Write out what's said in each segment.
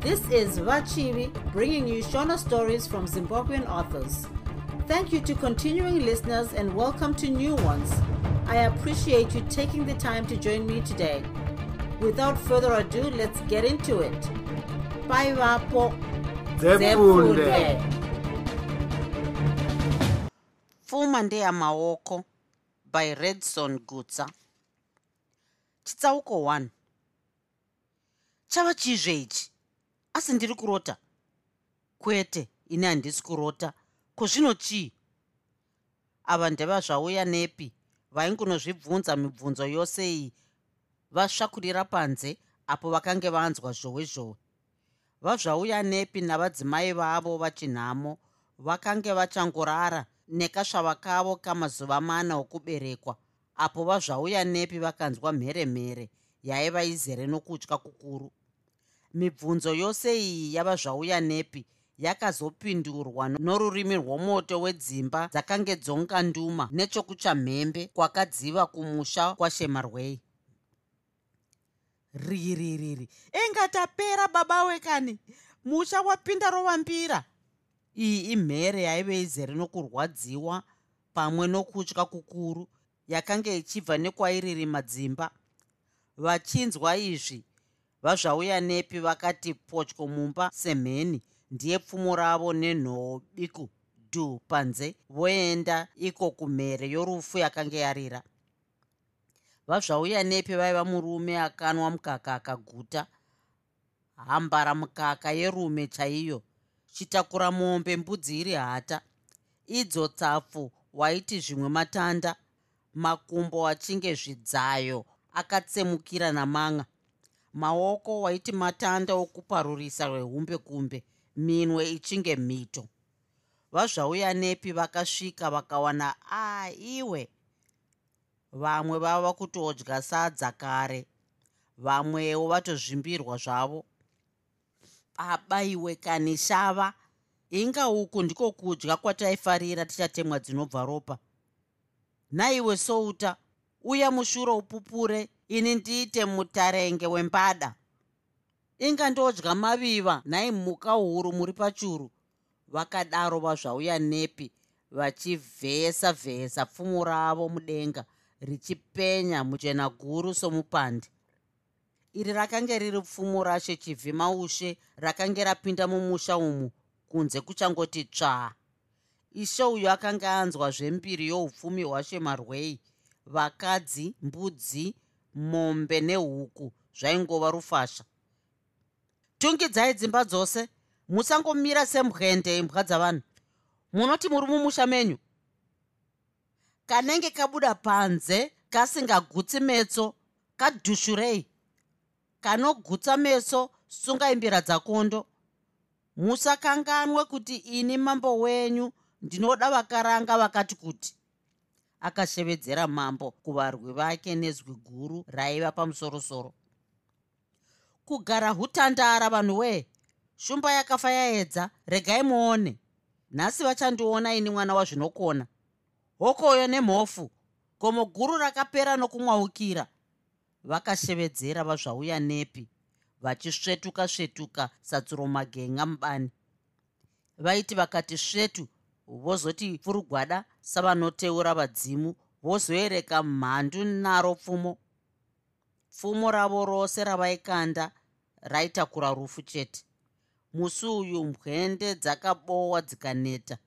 This is Vachivi bringing you Shona stories from Zimbabwean authors. Thank you to continuing listeners and welcome to new ones. I appreciate you taking the time to join me today. Without further ado, let's get into it. Bye, Vapo. Pfuma ndeyamaoko by redson gutsa chitsauko 1 chava chizve ichi asi ndiri kurota. Kwete ini handisi kurota. Kuzvino chii? Ava ndevazvauya nepi vaingunozvibvunza mibvunzo yose iyi. Vasvakurira panze apo vakange vanzwa zhowe zhowe. Vazvauya nepi navadzimai vavo vachinhamo vakange vachangorara nekasvava kavo kamazuva mana okuberekwa apo vazvauya nepi vakanzwa mheremhere yaiva izere nokutya kukuru mibvunzo yose iyi yava zvauya nepi yakazopindurwa norurimi rwomoto wedzimba dzakange dzonga nduma nechokuchamhembe kwakadziva kumusha kwashemarwei riririri. Ingatapera baba wekani. Musha wapinda rovambira iyi imhere yaive izere nokurwadziwa pamwe nokutya kukuru yakanga ichibva nekwairiri dzimba vachinzwa izvi vazvauya nepi vakati potyo mumba semheni. Ndiye pfumo ravo nenhoo biku dhu panze. Voenda iko kumhere yorufu yakanga yarira. Vazvauya nepi vaiva murume akanwa mukaka akaguta. Hambara mukaka yerume chaiyo. Chitakura mombe mbudzi iri hata. Idzo tsapfu waiti zvimwe matanda. Makumbo achinge zvidzayo akatsemukira namanga maoko waiti matanda okuparurisa rwehumbe kumbe minwe ichinge mhito. Vazvauya nepi vakasvika vakawana aiwe vamwe vava kutodya sadza kare vamwewo vatozvimbirwa zvavo. Abaiwe kani shava inga uku ndiko kudya kwataifarira tichatemwa dzinobva ropa. Naiwe souta uya mushure upupure ini ndiite mutarenge wembada inga ndodya maviva nhai muka huru muri pachuru. Vakadaro vazvauya nepi vachivhesa vhesa pfumo ravo mudenga richipenya muchena guru somupandi iri rakanga riri pfumo rashe chivhima ushe rakanga rapinda mumusha umu kunze kuchangoti tsvaa. Ishe uyu akanga anzwa zvembiri youpfumi hwashemarwei vakadzi mbudzi mombe nehuku zvaingova rufasha. Tungidzai dzimba dzose musangomira semwende imbwa dzavanhu. Munoti muri mumusha menyu kanenge kabuda panze kasingagutsi metso kadhushurei kanogutsa meso sungaimbira dzakondo. Musakanganwe kuti ini mambo wenyu ndinoda vakaranga vakati kuti akashevedzera mambo kuvarwi vake nezwi guru raiva pamusorosoro. Kugara hutandara vanhu wee shumba yakafa yaedza regai muone. Nhasi vachandiona ini mwana wazvinokona. Hokoyo nemhofu gomo guru rakapera nokumwaukira. Vakashevedzera vazvauya nepi vachisvetuka svetuka sadzuro magenga mubani. Vaiti vakati svetu vozoti pfurugwada savanoteura vadzimu vozoereka mhandu naro pfumo. Pfumo ravo rose ravaikanda raitakura rufu chete. Musi uyu mwende dzakabohwa dzikaneta.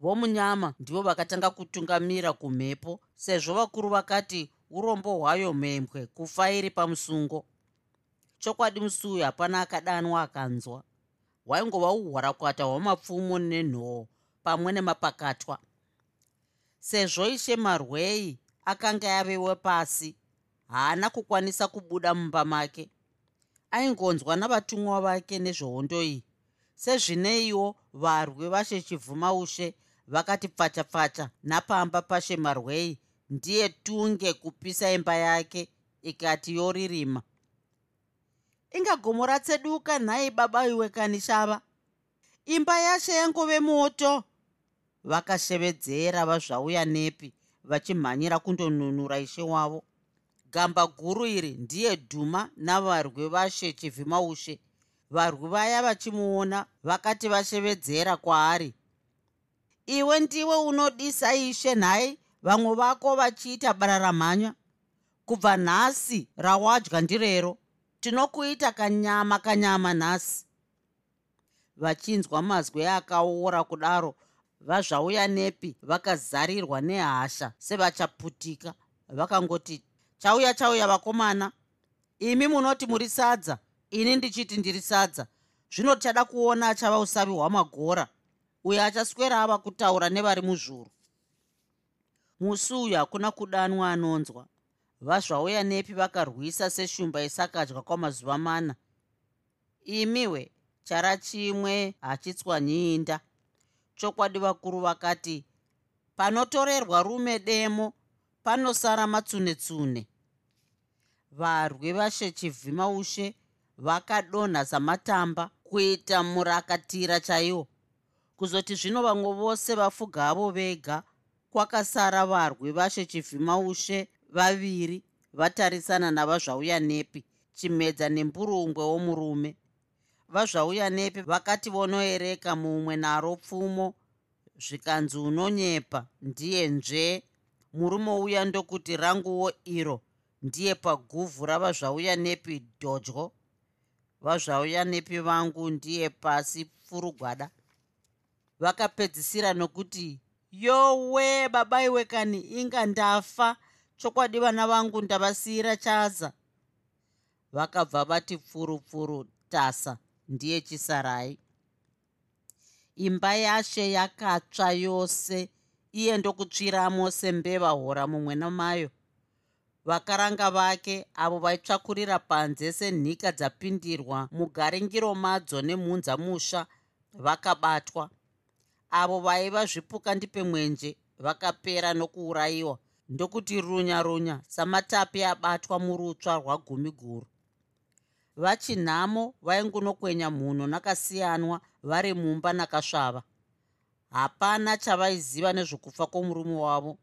Vomunyama ndivo vakatanga kutungamira kumhepo sezvo vakuru vakati urombo hwayo mhembwe kufa iri pamusungo. Chokwadi musi uyu hapana akadanwa akanzwa. Hwaingova uhwarakwata hwamapfumo nenhoo pamwe nemapakatwa. Sezvo ishe marwei akanga yavewe pasi haana kukwanisa kubuda mumba make. Aingonzwa navatumwa vake nezvehondo iyi sezvineiwo varwi vashe chivhuma ushe vakati pfacha pfacha napamba pashe marwei ndiye tunge kupisa imba yake ikati yoririma. Ingagomo ratseduka nhai baba iwe kani shava imba yashe yangove moto vakashevedzera vazvauya nepi vachimhanyira kundonunura ishe wavo. Gamba guru iri ndiye dhuma navarwi vashe chivhima ushe varwi vaya vachimuona vakati vashevedzera kwaari iwe ndiwe unodisa ishe nhai? Vamwe vako vachiita bara ramhanya? Kubva nhasi rawadya ndirero. Tinokuita kanyama kanyama nhasi. Vachinzwa mazwi akaora kudaro vazvauya nepi vakazarirwa nehasha sevachaputika. Vakangoti chauya chauya vakomana. Imi munoti muri sadza ini ndichiti ndiri sadza. Zvino tichada kuona achava usavi hwamagora. Uyo achaswera ava kutaura nevari muzvuru. Musi uyu hakuna kudanwa anonzwa. Vazvauya nepi vakarwisa seshumba isakadya kwamazuva mana. Imiwe chara chimwe hachitswanyiinda chokwadi vakuru vakati panotorerwa rume demo panosara matsune-tsune. Varwi vashechivhima ushe vakadonha samatamba kuita murakatira chaiwo. Kuzoti zvino vamwe vose vafugavo vega kwakasara varwi vashechivhima ushe vaviri vatarisana navazvauya nepi chimedza nemburumbwe womurume vazvauya nepi vakati vonoereka mumwe naro pfumo zvikanzi unonyepa ndiye nzve. Murume uya ndokuti ranguwo iro ndiye paguvhu ravazvauya nepi dodyo. Vazvauya nepi vangu ndiye pasi pfurugwada. Vakapedzisira nokuti yowe babaiwe kani inga ndafa. Chokwadi vana vangu ndavasiyira chaza. Vakabva vati pfurupfuru tasa ndiye chisarai. Imba yashe yakatsva yose iye ndokutsviramo sembeva hora mumwe namayo. Vakaranga vake avo vaitsvakurira panze senhika dzapindirwa mugaringiro madzo nemhunza musha vakabatwa. Avo vaiva zvipuka ndipemwenje vakapera nokuurayiwa ndokuti runya runya samatapi abatwa murutsva rwagumi guru vachinhamo vaingunokwenya mhuno nakasiyanwa vari mumba nakasvava. Hapana chavaiziva nezvokufa kwomurume wavo.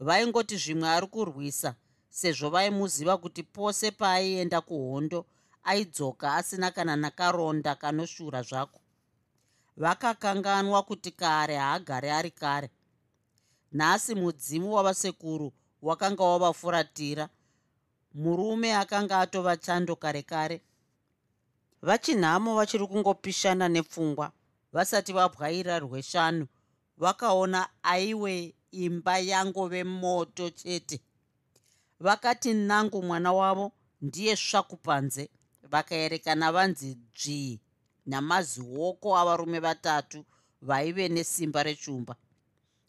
Vaingoti zvimwe ari kurwisa sezvo vaimuziva kuti pose paaienda kuhondo aidzoka asina kana nakaronda kanoshura zvako. Vakakanganwa kuti kare haagari ari kare. Nhasi mudzimu wavasekuru wakanga wavafuratira murume akanga atova chando kare kare vachinhamo vachiri kungopishana nepfungwa vasati vabwaira rweshanu vakaona aiwe imba yangove moto chete. Vakati nangu mwana wavo ndiye svakupanze. Vakaerekana vanzi dzvii namazioko avarume vatatu vaive nesimba rechumba.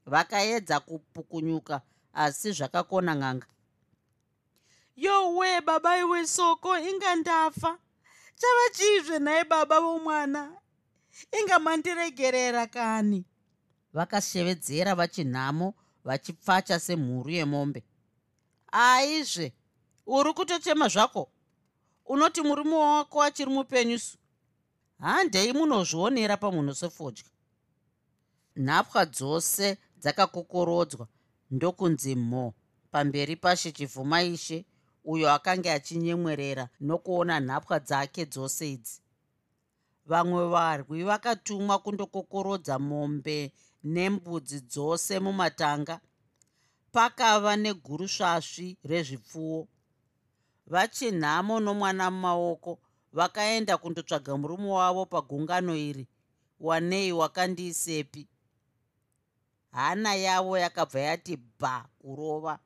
Vakaedza kupukunyuka asi zvakakona ng'anga. Yowe baba iwe soko inga ndafa chava chiizve nhaye baba vomwana? Inga mandiregerera kani. Vakashevedzera vachinhamo vachipfacha semhuru yemombe. Aizve uri kutochema zvako? Unoti murume wako achiri mupenyusu handei munozvionera pamunhu sefodya. Nhapwa dzose dzakakokorodzwa ndokunzi mho pamberi pashe chivhuma ishe uyo akanga achinyemwerera nokuona nhapwa dzake dzose idzi. Vamwe varwi vakatumwa kundokokorodza mombe nembudzi dzose mumatanga. Pakava negurusvasvi rezvipfuwo. Vachinhamo nomwana mumaoko vakaenda kundotsvaga murume wavo pagungano iri wanei wakandiisepi. Hana yavo yakabva yati bha kurova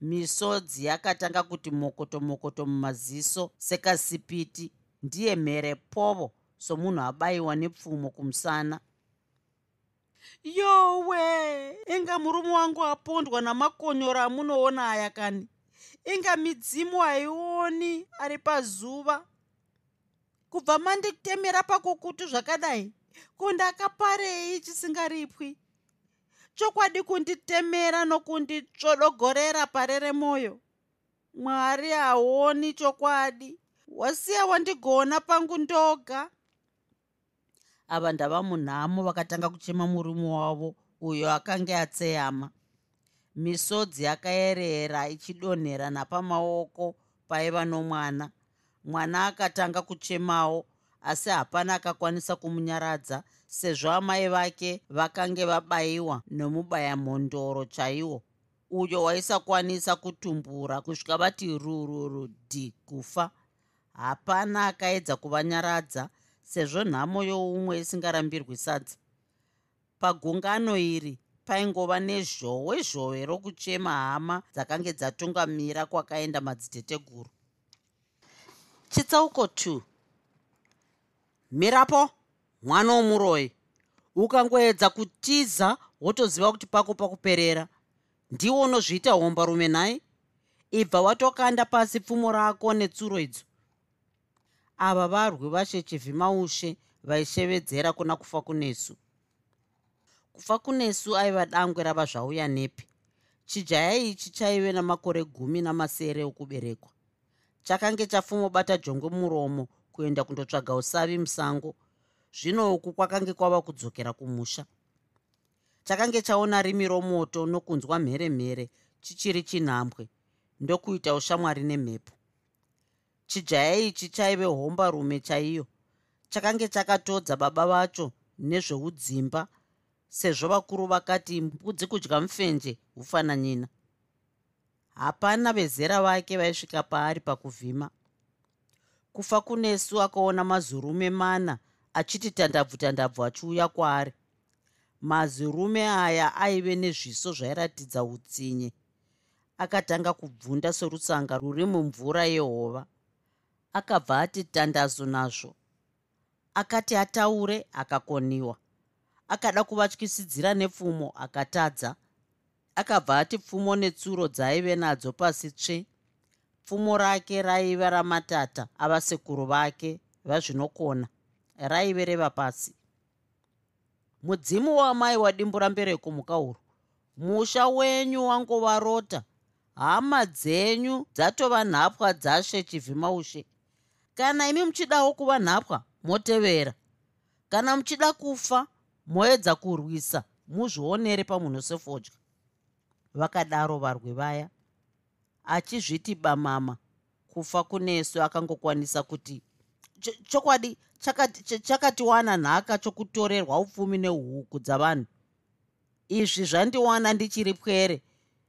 misodzi yakatanga kuti mokoto mokoto mumaziso sekasipiti ndiye mhere povo somunhu abayiwa nepfumo kumusana. Yowe inga murume wangu apondwa namakonyoro amunoona aya kani? Inga midzimu haioni ari pazuva. Kubva manditemera pakukutu zvakadai kundakaparei chisingaripwi chokwadi kunditemera nokunditsvodogorera parere mwoyo mwari haoni chokwadi. Wasiya wandigona pangu ndoga. Ava ndava munhamo vakatanga kuchema murume wavo uyo akanga atseyama. Misodzi yakayerera ichidonhera napamaoko paiva nomwana. Mwana akatanga kuchemawo asi hapana akakwanisa kumunyaradza sezvo amai vake vakange vabayiwa nomubayamhondoro chaiwo uyo waisakwanisa kutumbura kusvika vati rururudhi kufa hapana akaedza kuvanyaradza sezvo nhamo youmwe isingarambirwi sadza. Pagungano iri paingova nezhowe zhowe rokuchema hama dzakange dzatungamira kwakaenda madziteteguru. Chitsauko 2 mirapo mwana womuroi ukangoedza kutiza wotoziva kuti pako pakuperera ndiwo unozviita homba rume nhai ibva watokanda pasi pfumo rako netsuro idzo. Ava varwi vashechivhimaushe vaishevedzera kuna kufa kunesu. Kufa kunesu aiva dangwe rava zvauya nepi. Chijaya ichi chaive namakore gumi namasere okuberekwa. Chakange chafumobata jongwe muromo kuenda kundotsvaga usavi musango zvino uku kwakange kwava kudzokera kumusha. Chakange chaona rimi romoto nokunzwa mheremhere chichiri chinhambwe ndokuita ushamwari nemhepo. Chijaya ichi chaive homba rume chaiyo. Chakange chakatodza baba vacho nezveudzimba sezvo vakuru vakati mbudzi kudya mufenje hufananyina hapana vezera vake vaisvika paari pakuvhima. Kufa kunesu akaona mazurume mana achiti tandabvu tandabvu achiuya kwaari. Mazurume aya aive nezviso zvairatidza utsinye. Akatanga kubvunda sorusanga rwuri mumvura yehova. Akabva ati tandazo nazvo. Akati ataure akakoniwa. Akada kuvatyisidzira nepfumo akatadza. Akabva ati pfumo netsuro dzaaive nadzo pasi tsve. Pfumo rake raiva ramatata avasekuru vake vazvinokona raive reva pasi. Mudzimu wamai wadimbura mbereko muka uru musha wenyu wangovarota hama dzenyu dzatova nhapwa dzashe chivhimaushe kana imi muchidawo kuva nhapwa motevera. Kana muchida kufa moedza kurwisa muzvionere pamunhu sefodya vakadaro varwi vaya achizviti bamama kufa kunesu akangokwanisa kuti chokwadi chakatiwana nhaka chokutorerwa upfumi nehuku dzavanhu. Izvi zvandiwana ndichiri pwere.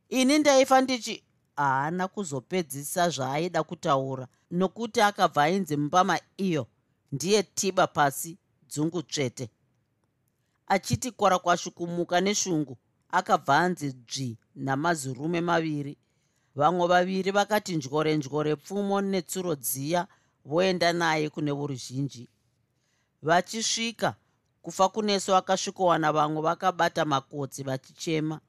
Ini ndaifa ndichi haana kuzopedzisa zvaaida kutaura nokuti akabva ainzi mbama iyo ndiye tiba pasi dzungu tsvete. Achiti kwarakwashukumuka neshungu akabva anzi dzvi namazurume maviri. Vamwe vaviri vakati ndyore ndyore pfumo netsuro dziya voenda naye kune voruzhinji. Vachisvika kufa kuneso akasvikowana vamwe vakabata makotsi vachichema.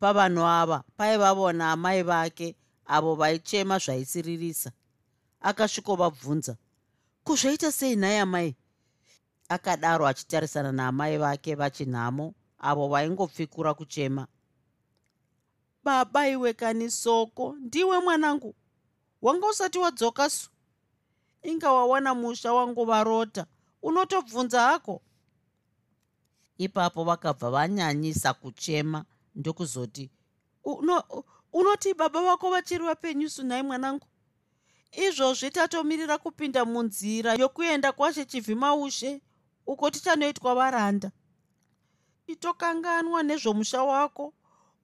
Pavanhu ava paivavona amai vake avo vaichema zvaisiririsa. Akasvikovabvunza kuzvoita sei nhai amai? Akadaro achitarisana naamai vake vachinhamo avo vaingopfikura kuchema. Baba iwe kani soko ndiwe mwanangu. Wanga usati wadzoka su inga wawana musha wangovarota unotobvunza hako? Ipapo vakabva vanyanyisa kuchema ndokuzoti uno, unoti baba vako vachiri vapenyu sunhai mwanangu? Izvozvi tatomirira kupinda munzira yokuenda kwashe chivhimaushe uko tichanoitwa varanda. Titokanganwa nezvomusha wako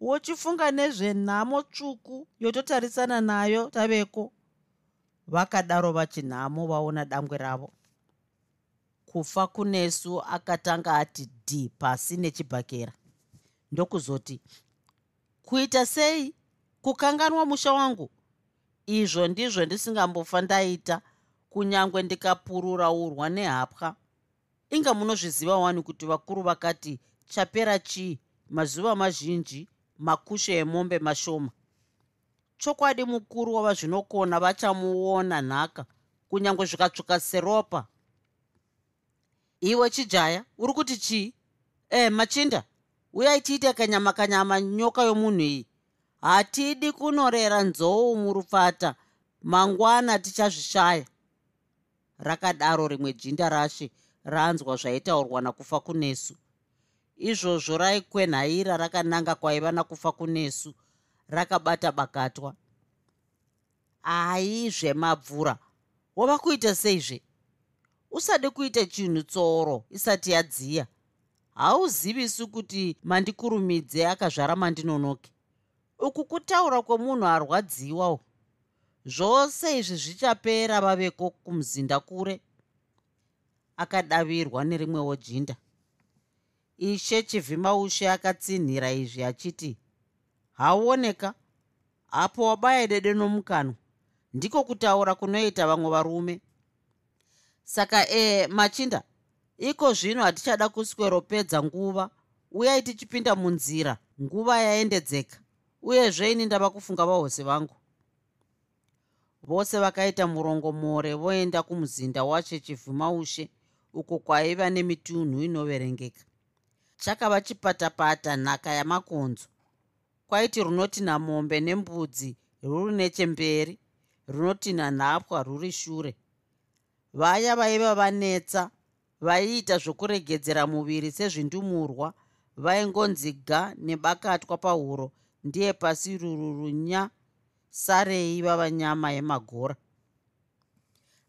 wochifunga nezvenhamo tsvuku yototarisana nayo taveko vakadaro vachinhamo vaona dangwe ravo. Kufa kunesu akatanga ati dhi pasi nechibhakera. Ndokuzoti kuita sei kukanganwa musha wangu? Izvo ndizvo ndisingambofa ndaita kunyange ndikapurura urwa nehapwa. Inga munozviziva wani kuti vakuru vakati chapera chii? Mazuva mazhinji makushe emombe mashoma chokwadi mukuru wava zvinokona vachamuona nhaka kunyange zvikatsvuka seropa. Iwe chijaya uri kuti chii? E machinda uyai tiite kanyama kanyama nyoka yomunhu iyi. Hatidi kunorera nzou murupfata mangwana tichazvishaya. Rakadaro rimwe jinda rashe ranzwa zvaitaurwa nakufa kunesu. Izvozvo raikwenhaira rakananga kwaiva nakufa kunesu rakabata bakatwa. Aizvemabvura wava kuita seizve? Usade kuita chinhu tsoro isati yadziya. Hauzivisi kuti mandikurumidze akazvara mandinonoke. Uku kutaura kwomunhu arwadziwa zvose izvi zvichapera vaveko kumuzinda kure. Akadavirwa nerimwewo jinda. Ishe chivhimaushe akatsinhira izvi achiti hauoneka. Apo wabaya dede nomukanwa ndiko kutaura kunoita vamwe varume. Saka e machinda iko zvino hatichada kusweropedza nguva. Uyai tichipinda munzira nguva yaendedzeka. Uyezve ini ndava kufunga vahosi vangu. Vose vakaita murongomore voenda kumuzinda wacho chivhumaushe uko kwaiva nemitunhu inoverengeka. Chakava chipatapata nhaka yamakonzo kwaiti runotinha mombe nembudzi ruri nechemberi runotinha nhapwa ruri shure. Vaya vaiva vanetsa vaiita zvokuregedzera muviri sezvindumurwa vaingonzi ga nebakatwa pahuro ndiye pasi rururunya sarei vava nyama yemagora.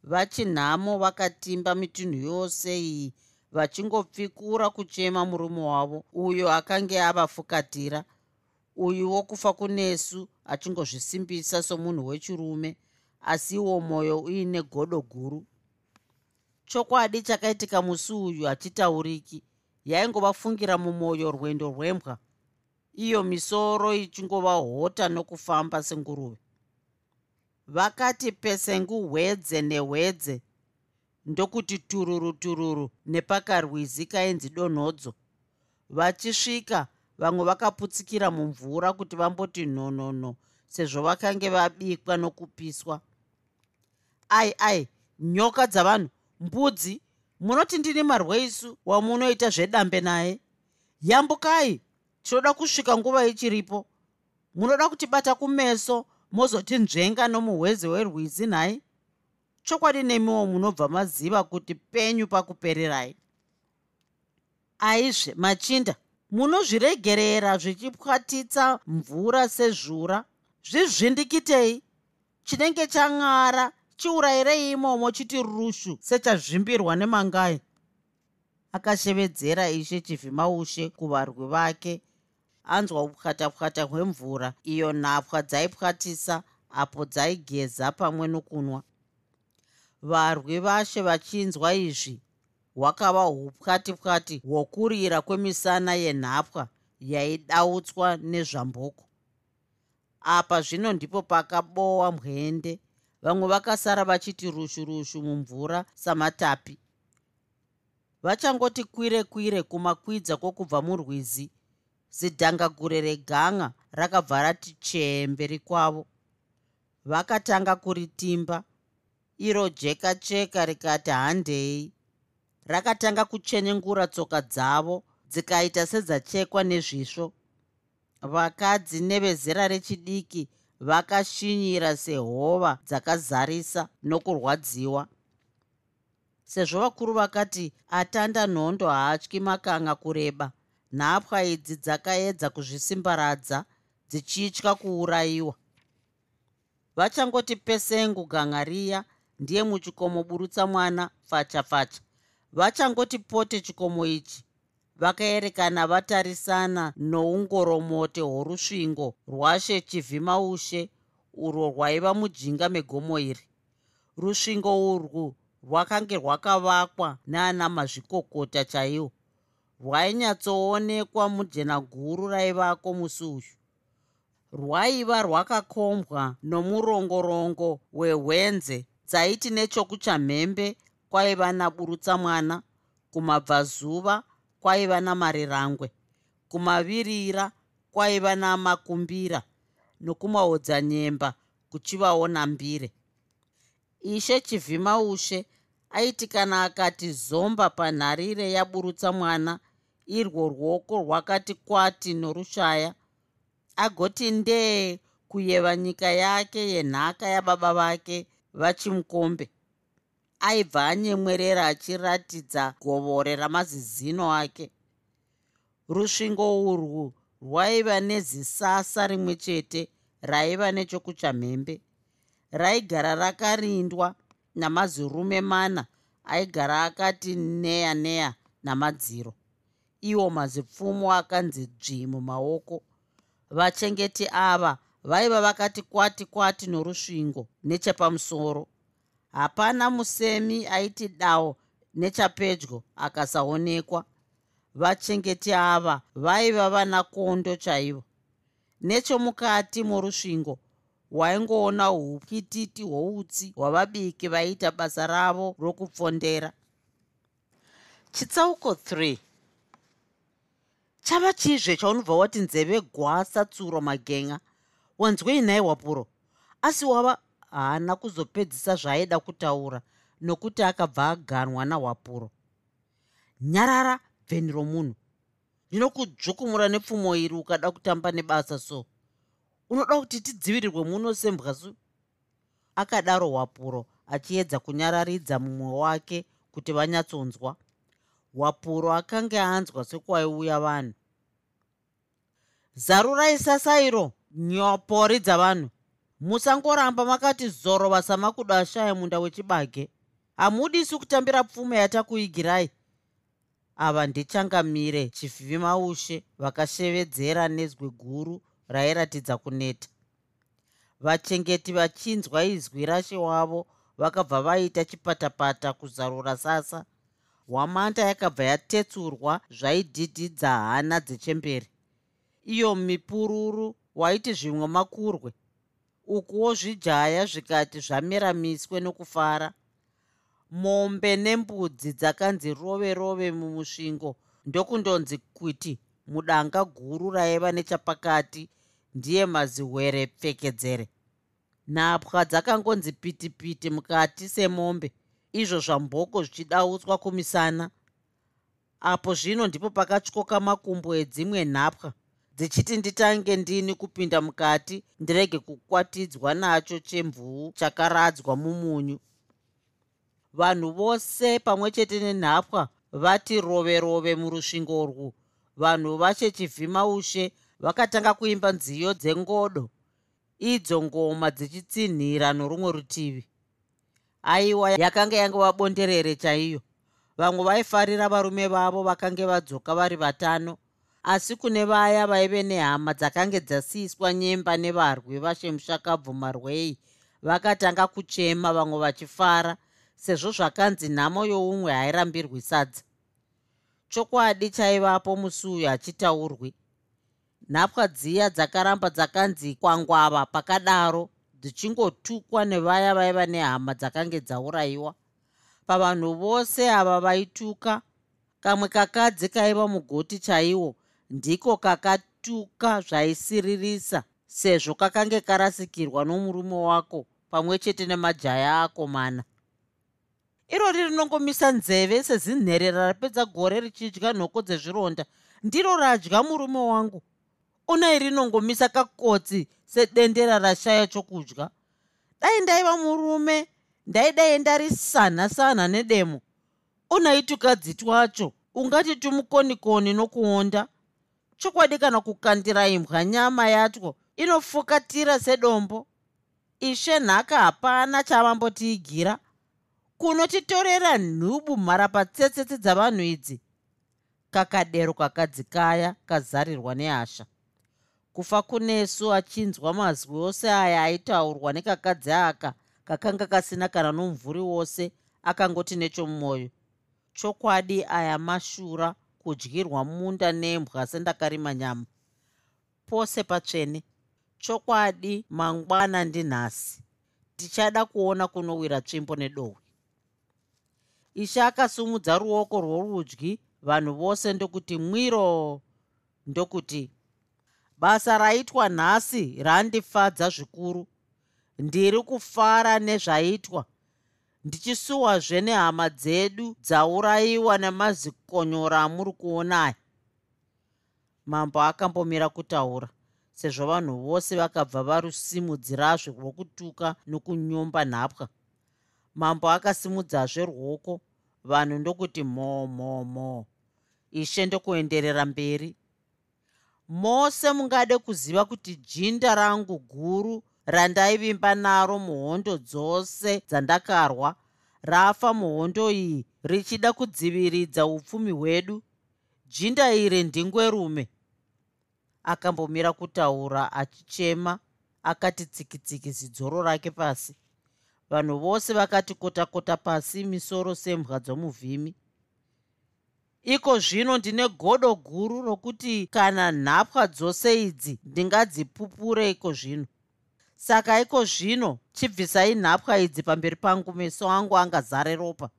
Vachinhamo vakatimba mitunhu yose iyi vachingopfikura kuchema murume wavo uyo akange avafukatira uyu wokufa kunesu achingozvisimbisa somunhu wechirume asiwo mwoyo uine godo guru. Chokwadi chakaitika musi uyu hachitauriki yaingovafungira mumwoyo rwendo rwembwa. Iyo misoro ichingova hota nokufamba senguruve. Vakati pesengu hwedze nehwedze ndokuti tururu tururu nepakarwizi kainzi donhodzo vachisvika vamwe vakaputsikira mumvura kuti vamboti nhonono sezvo vakange vabikwa nokupiswa. Ai ai nyoka dzavanhu mbudzi munoti ndini marweisu wamunoita zvedambe naye? Yambukai tinoda kusvika nguva ichiripo. Munoda kutibata kumeso mozoti nzvenga nomuhweze werwizi nhai chokwadi nemiwo munobva maziva kuti penyu pakupererai aizve machinda munozviregerera zvichipwatitsa mvura sezvura zvizvindikitei? Chinenge chan'ara chiurayirei imomo chiti rushu sechazvimbirwa nemangai? Akashevedzera ishe chivhimaushe kuvarwi vake. Anzwa upwatapwata hwemvura iyo nhapwa dzaipwatisa apo dzaigeza pamwe nokunwa. Varwi vashe vachinzwa izvi hwakava upwati-pwati hwokurira kwemisana yenhapwa yaidautswa nezvamboko. Apa zvino ndipo pakabowa mwende vamwe vakasara vachiti rushu rushu mumvura samatapi. Vachangoti kwire kwire kumakwidza kwokubva murwizi. Zidhangagure reganga rakabva rati chee mberi kwavo vakatanga kuritimba. Iro jeka cheka rikati handei rakatanga kuchenyengura tsoka dzavo dzikaita sedzachekwa nezvisvo vakadzi nevezera rechidiki vakashinyira sehova dzakazarisa nokurwadziwa. Sezvo vakuru vakati atanda nhondo haatyi makanga kureba. Nhapwa idzi dzakaedza kuzvisimbaradza dzichitya kuurayiwa. Vachangoti pesengu ganga riya ndiye muchikomo burutsa mwana facha facha vachangoti pote chikomo ichi. Vakaerekana vatarisana noungoromote hworusvingo rwashe chivhimaushe urwo rwaiva mujinga megomo iri. Rusvingo urwu rwakange rwakavakwa naana mazvikokota chaiwo. Rwainyatsoonekwa mujena guru raivako musi uyu. Rwaiva rwakakombwa nomurongorongo wehwenze dzaiti nechokuchamhembe kwaiva naburutsa mwana kumabvazuva kwaiva namarirangwe kumavirira kwaiva namakumbira nokumaodzanyemba kuchivawo nambire ishe chivhimaushe aiti kana akati zomba panharire yaburutsa mwana irwo ruoko rwakati kwati norushaya agoti ndee kuyeva nyika yake yenhaka yababa vake vachimukombe aibva anyemwerera achiratidza govore ramazizino ake. Rusvingo urwu rwaiva nezisasa rimwe chete raiva nechokuchamhembe raigara rakarindwa namazirume mana aigara akati neya neya namadziro. Iwo mazipfumo akanzi dzvi mumaoko. Vachengeti ava vaiva vakati kwati kwati norusvingo nechepamusoro hapana musemi aiti dao nechapedyo akasaonekwa. Vachengeti ava vaiva vanakondo chaivo. Nechomukati morusvingo waingoona upwititi hwoutsi hwavabiki vaiita basa ravo rokupfondera. Chitsauko 3 chava chizve chaunobva wati nzeve gwasa tsuro magenga. Wanzwei nhai wapuro asi wava haana kuzopedzisa zvaaida kutaura nokuti akabva aganwa nahwapuro. Nyarara bveni romunhu. Ndinokudzvukumura nepfumo iri ukada kutamba nebasa so unoda kuti tidzivirirwe muno sembwasu akadaro hwapuro achiedza kunyararidza mumwe wake kuti vanyatsonzwa. Hwapuro akanga anzwa sekwaiuya vanhu. Zarurai sasairo nyopori dzavanhu musangoramba makati zoro vasamakuda ashaya munda wechibage. Hamudisi kutambira pfume yatakuigirai. Ava ndichangamire chivhimaushe vakashevedzera nezwi guru rairatidza kuneta. Vachengeti vachinzwa izwi rashe wavo vakabva vaita chipatapata kuzarura sasa. Hwamanda yakabva yatetsurwa zvaidhidhidza hana dzechemberi. Iyo mipururu waiti zvimwe makurwe ukuwo zvijaya zvikati zvamera miswe nokufara. Mombe nembudzi dzakanzi rove rove mumusvingo ndokundonzi kuti mudanga guru raiva nechapakati ndiye mazihwere pfekedzere. Nhapwa dzakangonzi piti piti mukati semombe izvo zvamboko zvichidautswa kumisana. Apo zvino ndipo pakatyoka makumbo edzimwe nhapwa dzichiti nditange ndini kupinda mukati ndirege kukwatidzwa nacho chemvuu chakaradzwa mumunyu. Vanhu vose pamwe chete nenhapwa vati rove rove murusvingo rwu vanhu vachechivhimaushe vakatanga kuimba nziyo dzengodo. Idzo ngoma dzichitsinhira norumwe rutivi. Aiwa yakanga yangova bonderere chaiyo. Vamwe vaifarira varume vavo vakange vadzoka vari vatano asi kune vaya vaive nehama dzakange dzasiyiswa nyemba nevarwi vashemushakabvu marwei vakatanga kuchema vamwe vachifara sezvo zvakanzi nhamo youmwe hairambirwi sadza. Chokwadi chaivapo musi uyu hachitaurwi nhapwa dziya dzakaramba dzakanzi kwangwava pakadaro dzichingotukwa nevaya vaiva nehama dzakange dzaurayiwa. Pavanhu vose ava vaituka kamwe kakadzi kaiva mugoti chaiwo ndiko kakatuka zvaisiririsa sezvo kakange karasikirwa nomurume wako pamwe chete nemajaya ako mana. Irori rinongomisa nzeve sezinherera rapedza gore richidya nhoko dzezvironda. Ndiro radya murume wangu. Unai rinongomisa kakotsi sedendera rashaya chokudya. Dai ndaiva murume ndaidai ndarisanha sanha nedemo. Unai tukadzi twacho ungati tumukonikoni nokuonda chokwadi kana kukandira imbwa nyama yatwo inofukatira sedombo. Ishe nhaka hapana chavambotiigira. Kunotitorera nhubu mharapatsetsetse dzavanhu idzi. Kakadero kakadzikaya kazarirwa nehasha kufa kunesu achinzwa mazwi ose aya aitaurwa nekakadzi aka kakanga kasina kana nomumvuri wose akangoti nechomumwoyo chokwadi aya mashura kudyirwa munda nembwa sendakarima nyama. Pose patsvene. Chokwadi mangwana ndinhasi. Tichada kuona kunowira tsvimbo nedohwe ishe akasumudza ruoko rworudyi vanhu vose ndokuti mwiro! Ndokuti basa raitwa nhasi randifadza zvikuru. Ndiri kufara nezvaitwa ndichisuwazve nehama dzedu dzaurayiwa nemazikonyora amuri kuonaya mambo akambomira kutaura sezvo vanhu vose vakabva varusimudzirazve rwokutuka nokunyomba nhapwa. Mambo akasimudzazve ruoko vanhu ndokuti mho mho mho ishe ndokuenderera mberi. Mose mungade kuziva kuti jinda rangu guru randaivimba naro muhondo dzose dzandakarwa. Rafa muhondo iyi richida kudziviridza upfumi hwedu. Jinda iri ndingwerume. Akambomira kutaura achichema akati tsikitsiki zidzoro rake pasi. Vanhu vose vakati kota kota pasi misoro sembwa dzomuvhimi. Iko zvino ndine godo guru rokuti kana nhapwa dzose idzi ndingadzipupure iko zvino saka iko zvino chibvisai nhapwa idzi pamberi pangu meso angu angazare ropa.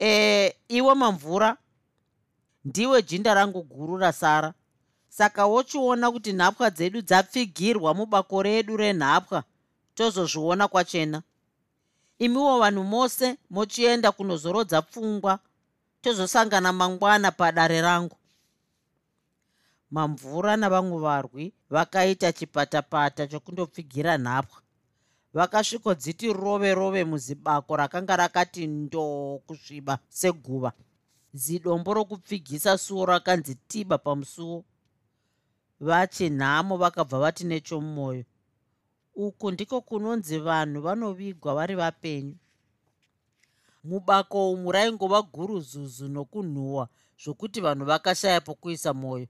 E iwe mamvura ndiwe jinda rangu guru rasara. Saka wochiona kuti nhapwa dzedu dzapfigirwa mubako redu renhapwa tozozviona kwachena. Imiwo vanhu mose mochienda kunozorodza pfungwa tozosangana mangwana padare rangu mamvura navamwe varwi vakaita chipatapata chokundopfigira nhapwa. Vakasvikodziti rove rove muzibako rakanga rakati ndoo kusviba seguva. Zidombo rokupfigisa suo rakanzi tiba pamusuo. Vachinhamo vakabva vati nechomumwoyo uku ndiko kunonzi vanhu vanovigwa vari vapenyu. Mubako umu raingova guruzuzu nokunhuhwa zvokuti vanhu vakashaya pokuisa mwoyo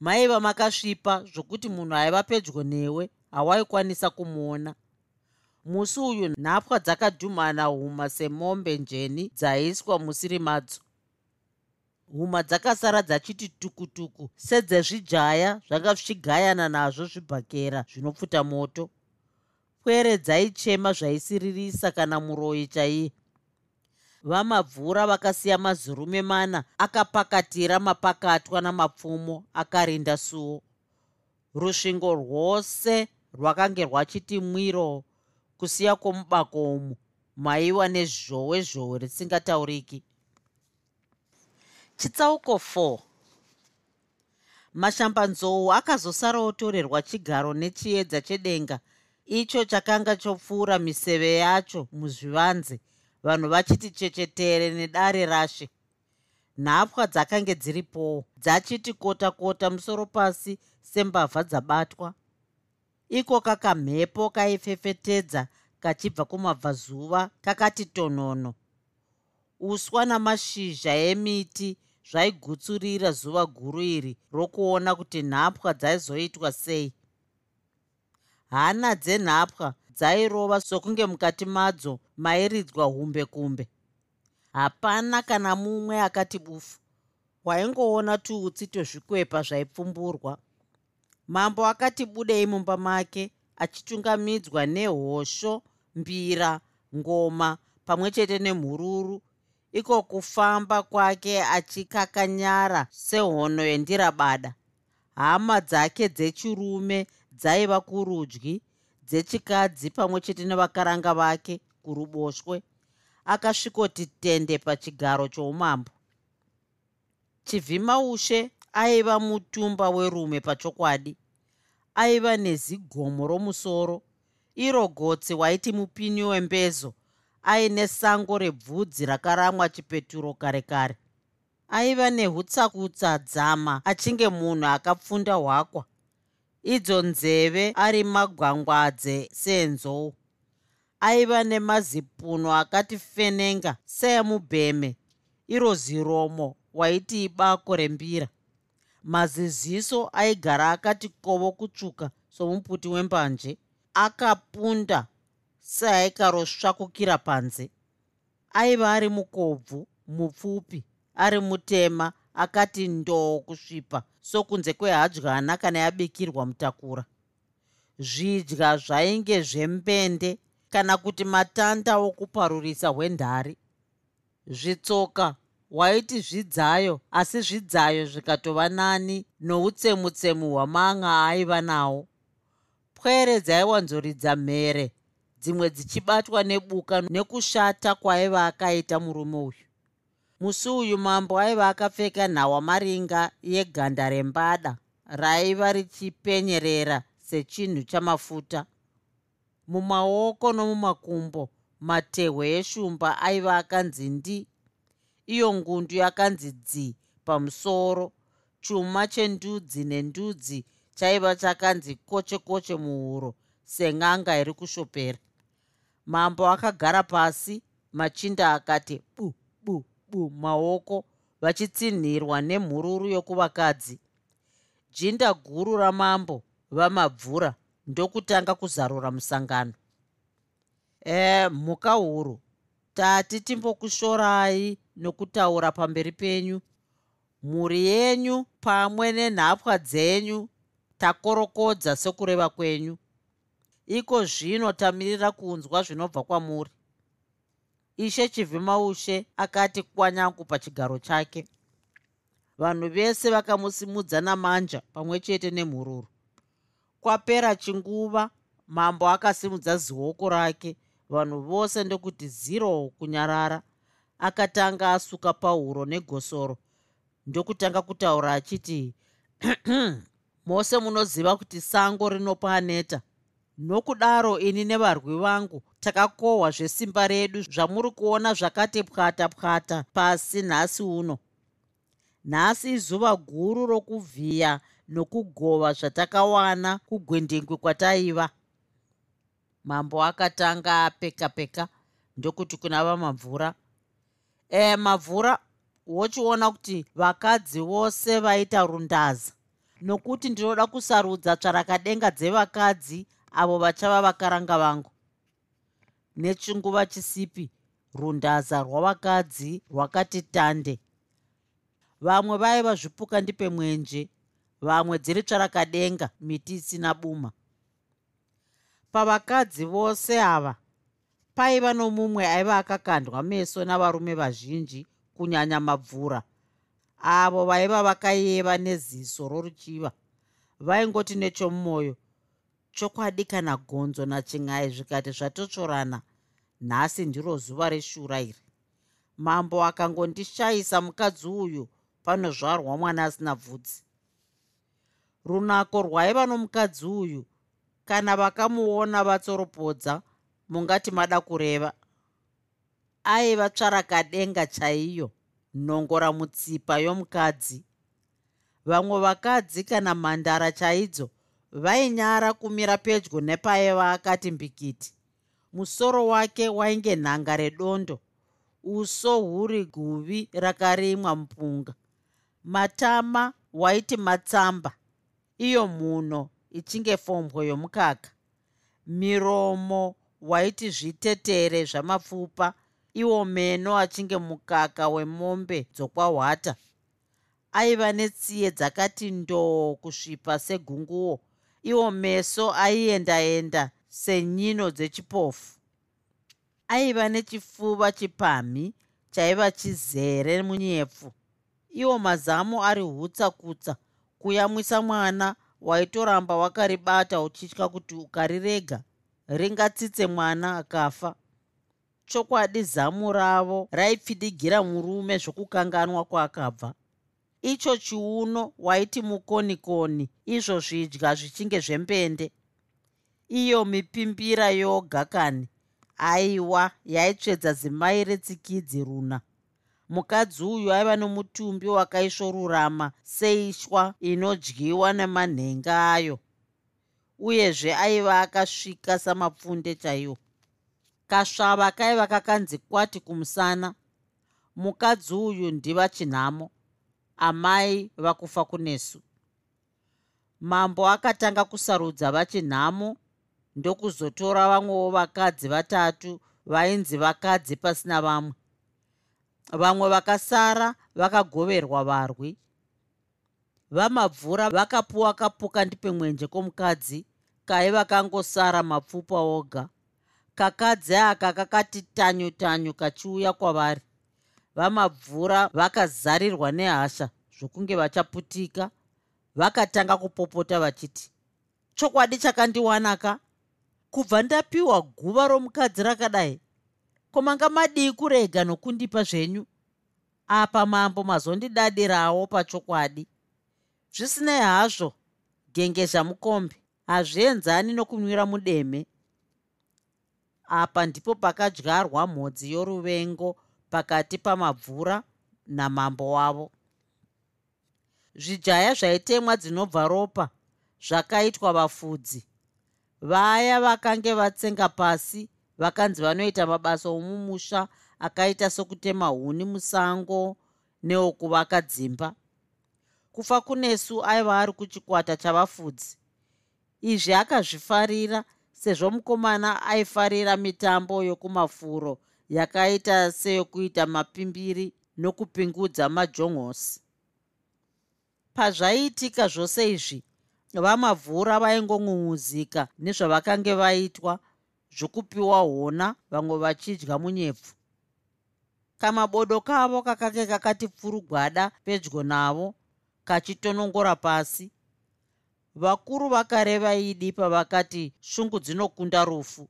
maiva makasvipa zvokuti munhu aiva pedyo newe hawaikwanisa kumuona. Musi uyu nhapwa dzakadhumana huma semombe njeni dzaiswa musiri madzo huma dzakasara dzachiti tukutuku sedzezvijaya zvanga zvichigayana nazvo zvibhakera zvinopfuta moto. Pwere dzaichema zvaisiririsa kana muroyi chaiye vamabvura vakasiya mazurume mana akapakatira mapakatwa namapfumo akarinda suo. Rusvingo rwose rwakange rwachiti mwiro kusiya kwomubako umu maiwa nezhowe zhowe risingatauriki chitsauko 4 mashambanzou akazosara otorerwa chigaro nechiedza chedenga icho chakanga chopfuura miseve yacho muzvivanze vanhu vachiti chechetere nedare rashe. Nhapwa dzakange dziripowo dzachiti kota kota musoro pasi sembavha dzabatwa. Iko kakamhepo kaifefetedza kachibva kumabvazuva kakati tonhono uswa namashizha emiti zvaigutsurira zuva guru iri rokuona kuti nhapwa dzaizoitwa sei. Hana dzenhapwa dzairova sokunge mukati madzo mairidzwa humbe kumbe. Hapana kana mumwe akati bufu. Waingoona tuutsi twezvikwepa zvaipfumburwa. Mambo akati budei mumba make achitungamidzwa nehosho mbira ngoma pamwe chete nemhururu. Iko kufamba kwake achikakanyara sehono yendirabada. Hama dzake dzechirume dzaiva kurudyi dzechikadzi pamwe chete nevakaranga vake kuruboshwe akasvikoti tende pachigaro choumambo. Chivhimaushe aiva mutumba werume pachokwadi aiva nezigomo romusoro iro gotsi waiti mupini wembezo aine sango rebvudzi rakaramwa chipeturo kare kare aiva nehutsakutsa dzama achinge munhu akapfunda hwakwa idzo nzeve ari magwangwadze seenzou aiva nemazipuno akati fenenga seemubheme iro ziromo waiti ibako rembira. Maziziso aigara akati kovo kutsvuka somuputi wembanje akapunda seaikarosvakukira panze. Aiva ari mukobvu mupfupi ari mutema akati ndoo kusvipa sokunze kwehadyana kana yabikirwa mutakura. Zvidya zvainge zvembende kana kuti matanda okuparurisa hwendhari zvitsoka waiti zvidzayo asi zvidzayo zvikatova nani noutsemutsemu hwamanga aiva nawo pwere dzaiwanzoridza mhere dzimwe dzichibatwa nebuka nekushata kwaiva akaita murume uyu musi uyu mambo aiva akapfeka nhawamaringa yeganda rembada raiva richipenyerera sechinhu chamafuta. Mumaoko nomumakumbo matehwe eshumba aiva akanzi ndi. Iyo ngundu yakanzi dzi pamusoro. Chuma chendudzi nendudzi chaiva chakanzi koche koche muhuro seng'anga iri kushopera. Mambo akagara pasi machinda akati bu bu maoko vachitsinhirwa nemhururu yokuvakadzi. Jinda guru ramambo vamabvura ndokutanga kuzarura musangano. E mhuka huru. Tati timbokushorai nokutaura pamberi penyu. Mhuri yenyu pamwe nenhapwa dzenyu takorokodza sekureva kwenyu. Iko zvino tamirira kunzwa zvinobva kwamuri ishe chivhimaushe akati kwanyangu pachigaro chake. Vanhu vese vakamusimudza namanja pamwe chete nemhururu. Kwapera chinguva mambo akasimudza zioko rake vanhu vose ndokuti ziro kunyarara. Akatanga asuka pauro negosoro ndokutanga kutaura achiti mose munoziva kuti sango rinopa aneta nokudaro ini nevarwi vangu takakohwa zvesimba redu zvamuri kuona zvakati pwata pwata pasi nhasi uno. Nhasi izuva guru rokuvhiya nokugova zvatakawana kugwendengwe kwataiva. Mambo akatanga apeka peka ndokuti kuna vamabvura e mabvura wochiona kuti vakadzi vose vaita rundaza. Nokuti ndinoda kusarudza tsvarakadenga dzevakadzi avo vachava vakaranga vangu. Nechinguva chisipi rundaza rwavakadzi rwakati tande. Vamwe vaiva zvipuka ndipe mwenje vamwe dziri tsvarakadenga miti isina buma. Pavakadzi vose ava paiva nomumwe aiva akakandwa meso navarume vazhinji kunyanya mabvura. Avo vaiva vakayeva neziso roruchiva. Vaingoti nechomumwoyo chokwadi kana gonzo nachin'ai zvikati zvatotsorana nhasi ndiro zuva reshura iri. Mambo akangondishayisa mukadzi uyu panozvarwa mwana asina bvudzi. Runako rwaiva nomukadzi uyu kana vakamuona vatsoropodza mungati mada kureva aiva tsvarakadenga chaiyo nhongora mutsipa yomukadzi. Vamwe vakadzi kana mhandara chaidzo vainyara kumira pedyo nepaiva akati mbikiti. Musoro wake wainge nhanga redondo uso huri guvi rakarimwa mupunga. Matama waiti matsamba iyo mhuno ichinge fombwe yomukaka. Miromo waiti zvitetere zvamapfupa iwo meno achinge mukaka wemombe dzokwahwata. Aiva netsiye dzakati ndoo kusvipa segunguo iwo meso aiendaenda senyino dzechipofu. Aiva nechifuva chipamhi chaiva chizere munyepfu. Iwo mazamu ari hutsa kutsa kuyamwisa mwana waitoramba wakaribata uchitya kuti ukarirega ringatsitse mwana akafa. Chokwadi zamu ravo raipfidigira murume zvokukanganwa kwaakabva icho chiuno waiti mukonikoni izvo zvidya zvichinge zvembende iyo mipimbira yoga kani. Aiwa yaitsvedza zimai retsikidzi runa. Mukadzi uyu aiva nomutumbi wakaisvorurama seishwa inodyiwa nemanhenga ayo uyezve aiva akasvika samapfunde chaiwo. Kasvava kaiva kakanzi kwati kumusana mukadzi uyu ndiva chinhamo amai vakufa kunesu. Mambo akatanga kusarudza vachinhamo ndokuzotora vamwewo vakadzi vatatu vainzi vakadzi pasina vamwe. Vamwe vakasara vakagoverwa varwi. Vamabvura vakapuwa kapuka ndipe mwenje kwomukadzi kaiva kangosara mapfupa oga. Kakadzi aka kakati tanyu tanyu kachiuya kwavari vamabvura vakazarirwa nehasha zvokunge vachaputika vakatanga kupopota vachiti chokwadi chakandiwanaka kubva ndapiwa guva romukadzi rakadai komanga madii kurega nokundipa zvenyu? Apa mambo mazondidadirawo pachokwadi. Zvisinei hazvo gengezha mukombe hazvienzani nokunwira mudeme. Apa ndipo pakadyarwa mhodzi yoruvengo pakati pamabvura namambo wavo. Zvijaya zvaitemwa dzinobva ropa zvakaitwa vafudzi. Vaya vakange vatsenga pasi vakanzi vanoita mabasa omumusha akaita sokutema huni musango neokuvaka dzimba. Kufa kunesu aiva ari kuchikwata chavafudzi. Izvi akazvifarira sezvo mukomana aifarira mitambo yokumafuro yakaita seyokuita mapimbiri nokupingudza majongosi. Pazvaiitika zvose izvi vamavhura vaingong'ung'uzika nezvavakange vaitwa zvokupiwa hona vamwe vachidya munyepfu. Kamabodo kavo kakange kakati pfurugwada pedyo navo kachitonongora pasi. Vakuru vakareva idi pavakati shungu dzinokunda rufu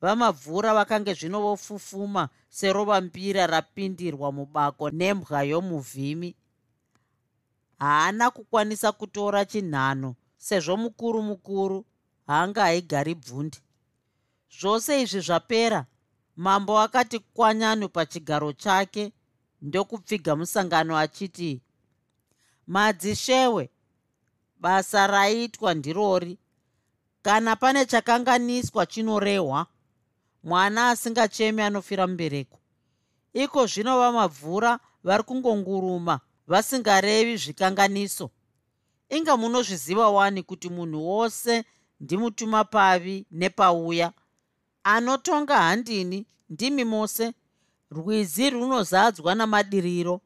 vamabvura vakange zvino vofufuma serova mbira rapindirwa mubako nembwa yomuvhimi. Haana kukwanisa kutora chinhano sezvo mukuru mukuru haanga haigari bvundi zvose izvi zvapera mambo akati kwanyano pachigaro chake ndokupfiga musangano achiti madzishewe basa raitwa ndirori. Kana pane chakanganiswa chinorehwa mwana asingachemi anofira mubereko. Iko zvino vamabvura vari kungonguruma vasingarevi zvikanganiso. Inga munozviziva wani kuti munhu wose ndimutuma pavi nepauya? Anotonga handini ndimi mose? Rwizi runozadzwa namadiriro?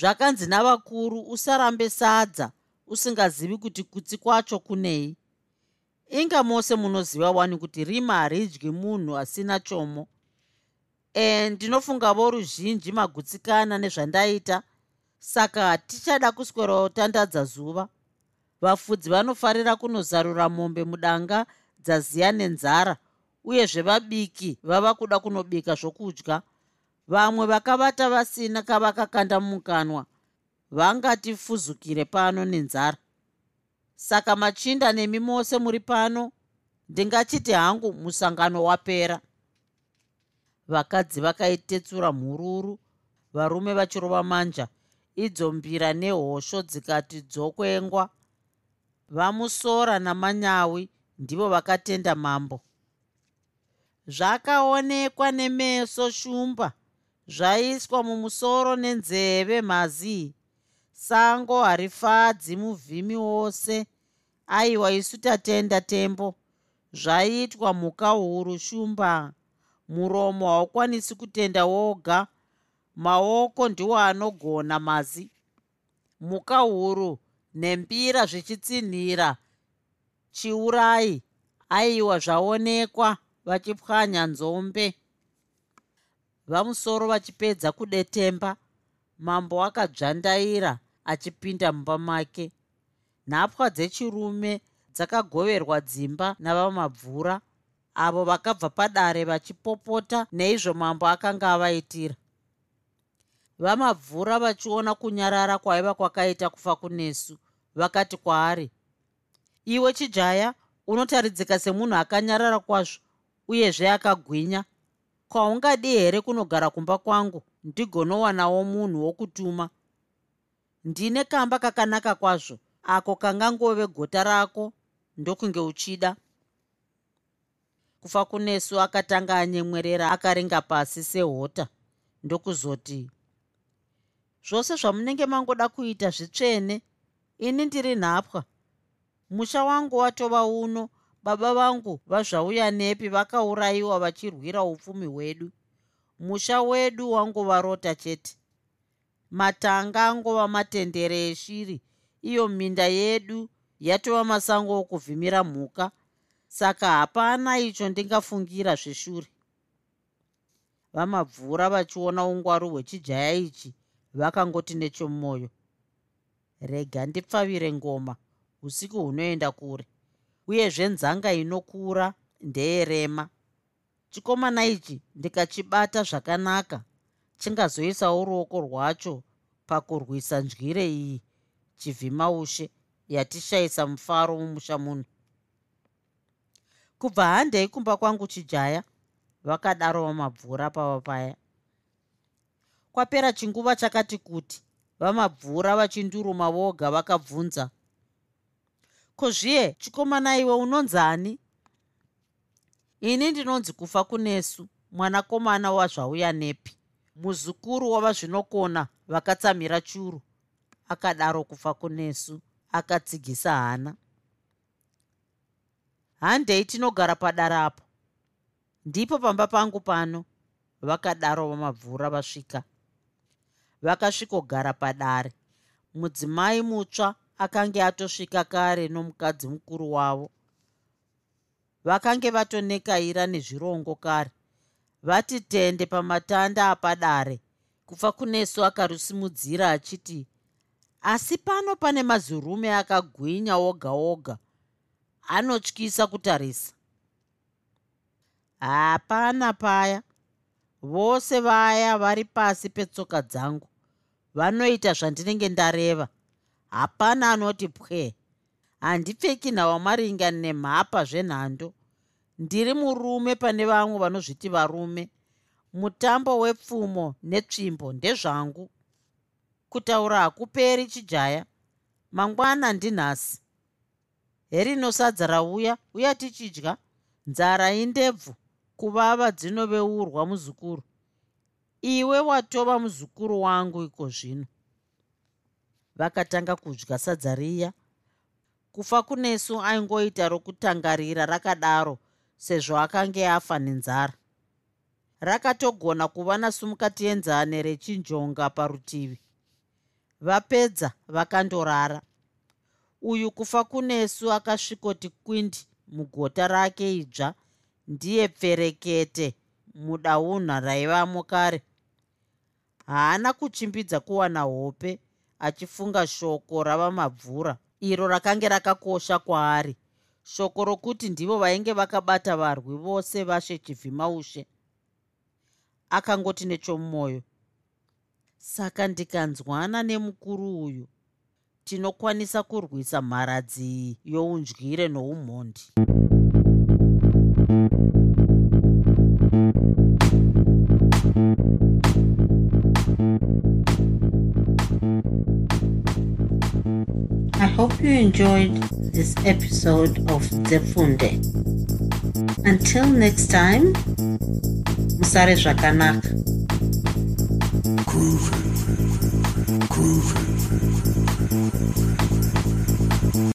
Zvakanzi navakuru usarambe sadza usingazivi kuti kutsi kwacho kunei inga mose munoziva wani kuti rima haridyi munhu asina chomo. E ndinofunga vo ruzhinji magutsikana nezvandaita. Saka hatichada kuswera utandadza zuva. Vafudzi vanofarira kunozarura mombe mudanga dzaziya nenzara uyezve vabiki vava kuda kunobika zvokudya. Vamwe vakavata vasina kavakakanda mumukanwa vangatifuzukire pano nenzara saka machinda nemi mose muri pano ndingachiti hangu musangano wapera. Vakadzi vakaitetsura mhururu varume vachirova manja idzo mbira nehosho dzikati dzokwengwa. Vamusora namanyawi ndivo vakatenda mambo. Zvakaonekwa nemeso shumba zvaiswa mumusoro nenzeve mhazii sango harifadzi muvhimi wose aiwa isu tatenda tembo. Zvaitwa mhuka huru shumba. Muromo haukwanisi kutenda woga. Maoko ndiwo anogona mazi. Mhuka huru nembira zvichitsinhira. Chiurai. Aiwa zvaonekwa vachipwanya nzombe. Vamusoro vachipedza kudetemba. Mambo akadzvandaira achipinda mumba make nhapwa dzechirume dzakagoverwa dzimba navamabvura avo vakabva padare vachipopota neizvo mambo akanga avaitira. Vamabvura vachiona kunyarara kwaiva kwakaita kufa kunesu vakati kwaari iwe chijaya unotaridzika semunhu akanyarara kwazvo uyezve akagwinya? Kwaungadi here kunogara kumba kwangu? Ndigonowanawo munhu wokutuma. Ndine kamba kakanaka kwazvo ako kangangove gota rako ndokunge uchida. Kufa kunesu akatanga anyemwerera akaringa pasi sehota ndokuzoti zvose zvamunenge mangoda kuita zvitsvene ini ndiri nhapwa. Musha wangu watova uno baba vangu vazvauya nepi vakaurayiwa vachirwira upfumi hwedu. Musha wedu wangova rota chete. Matanga angova matendere eshiri iyo minda yedu yatova masango okuvhimira mhuka. Saka hapana icho ndingafungira zveshure. Vamabvura vachiona ungwaru hwechijaya ichi vakangoti nechomwoyo rega ndipfavire ngoma usiku hunoenda kure uyezve nzanga inokura ndeyerema chikomana ichi ndikachibata zvakanaka chingazoisawo ruoko rwacho pakurwisa ndyire iyi chivhimaushe yatishayisa mufaro mumusha muno. Kubva handei kumba kwangu chijaya vakadaro vamabvura pava paya. Kwapera chinguva chakati kuti vamabvura vachinduruma voga vakabvunza ko zviye chikomana iwe unonzani? Ini ndinonzi kufa kunesu mwanakomana wazvauya nepi muzukuru wava zvinokona vakatsamira churu akadaro kufa kunesu akatsigisa hana. Handei tinogara padarapo ndipo pamba pangu pano vakadaro vamabvura vasvika. Vakasvikogara padare. Mudzimai mutsva akange atosvika kare nomukadzi mukuru wavo. Vakange vatonekaira nezvirongo kare. Vati tende pamatanda apadare. Kufa kunesu akarusimudzira achiti asi pano pane mazurume akagwinya oga oga anotyisa kutarisa. Hapana paya. Vose vaya vari pasi petsoka dzangu vanoita zvandinenge ndareva. Hapana anoti pwe handipfeki nhawamaringa nemhapa zvenhando. Ndiri murume pane vamwe vanozviti varume. Mutambo wepfumo netsvimbo ndezvangu kutaura hakuperi chijaya. Mangwana ndinhasi. Herino sadza rauya uya tichidya. Nzara indebvu kuvava dzinoveurwa muzukuru. Iwe watova muzukuru wangu iko zvino. Vakatanga kudya sadza riya. Kufa kunesu aingoita rokutangarira rakadaro sezvo akange afa nenzara. Rakatogona kuva nasumukati yenzane rechinjonga parutivi vapedza vakandorara. Uyu kufa kunesu akasvikoti kwindi mugota rake idzva ndiye pferekete mudaunha raivamo kare haana kuchimbidza kuwana hope achifunga shoko rava mabvura iro rakange rakakosha kwaari shoko rokuti ndivo vainge vakabata varwi vose vashe chivhimaushe. Akangoti nechomumwoyo saka ndikanzwana nemukuru uyu tinokwanisa kurwisa mharadzi youndyire noumhondi I hope you enjoyed this episode of Zefunde. Until next time, Musare Zvakanaka. groove, groove.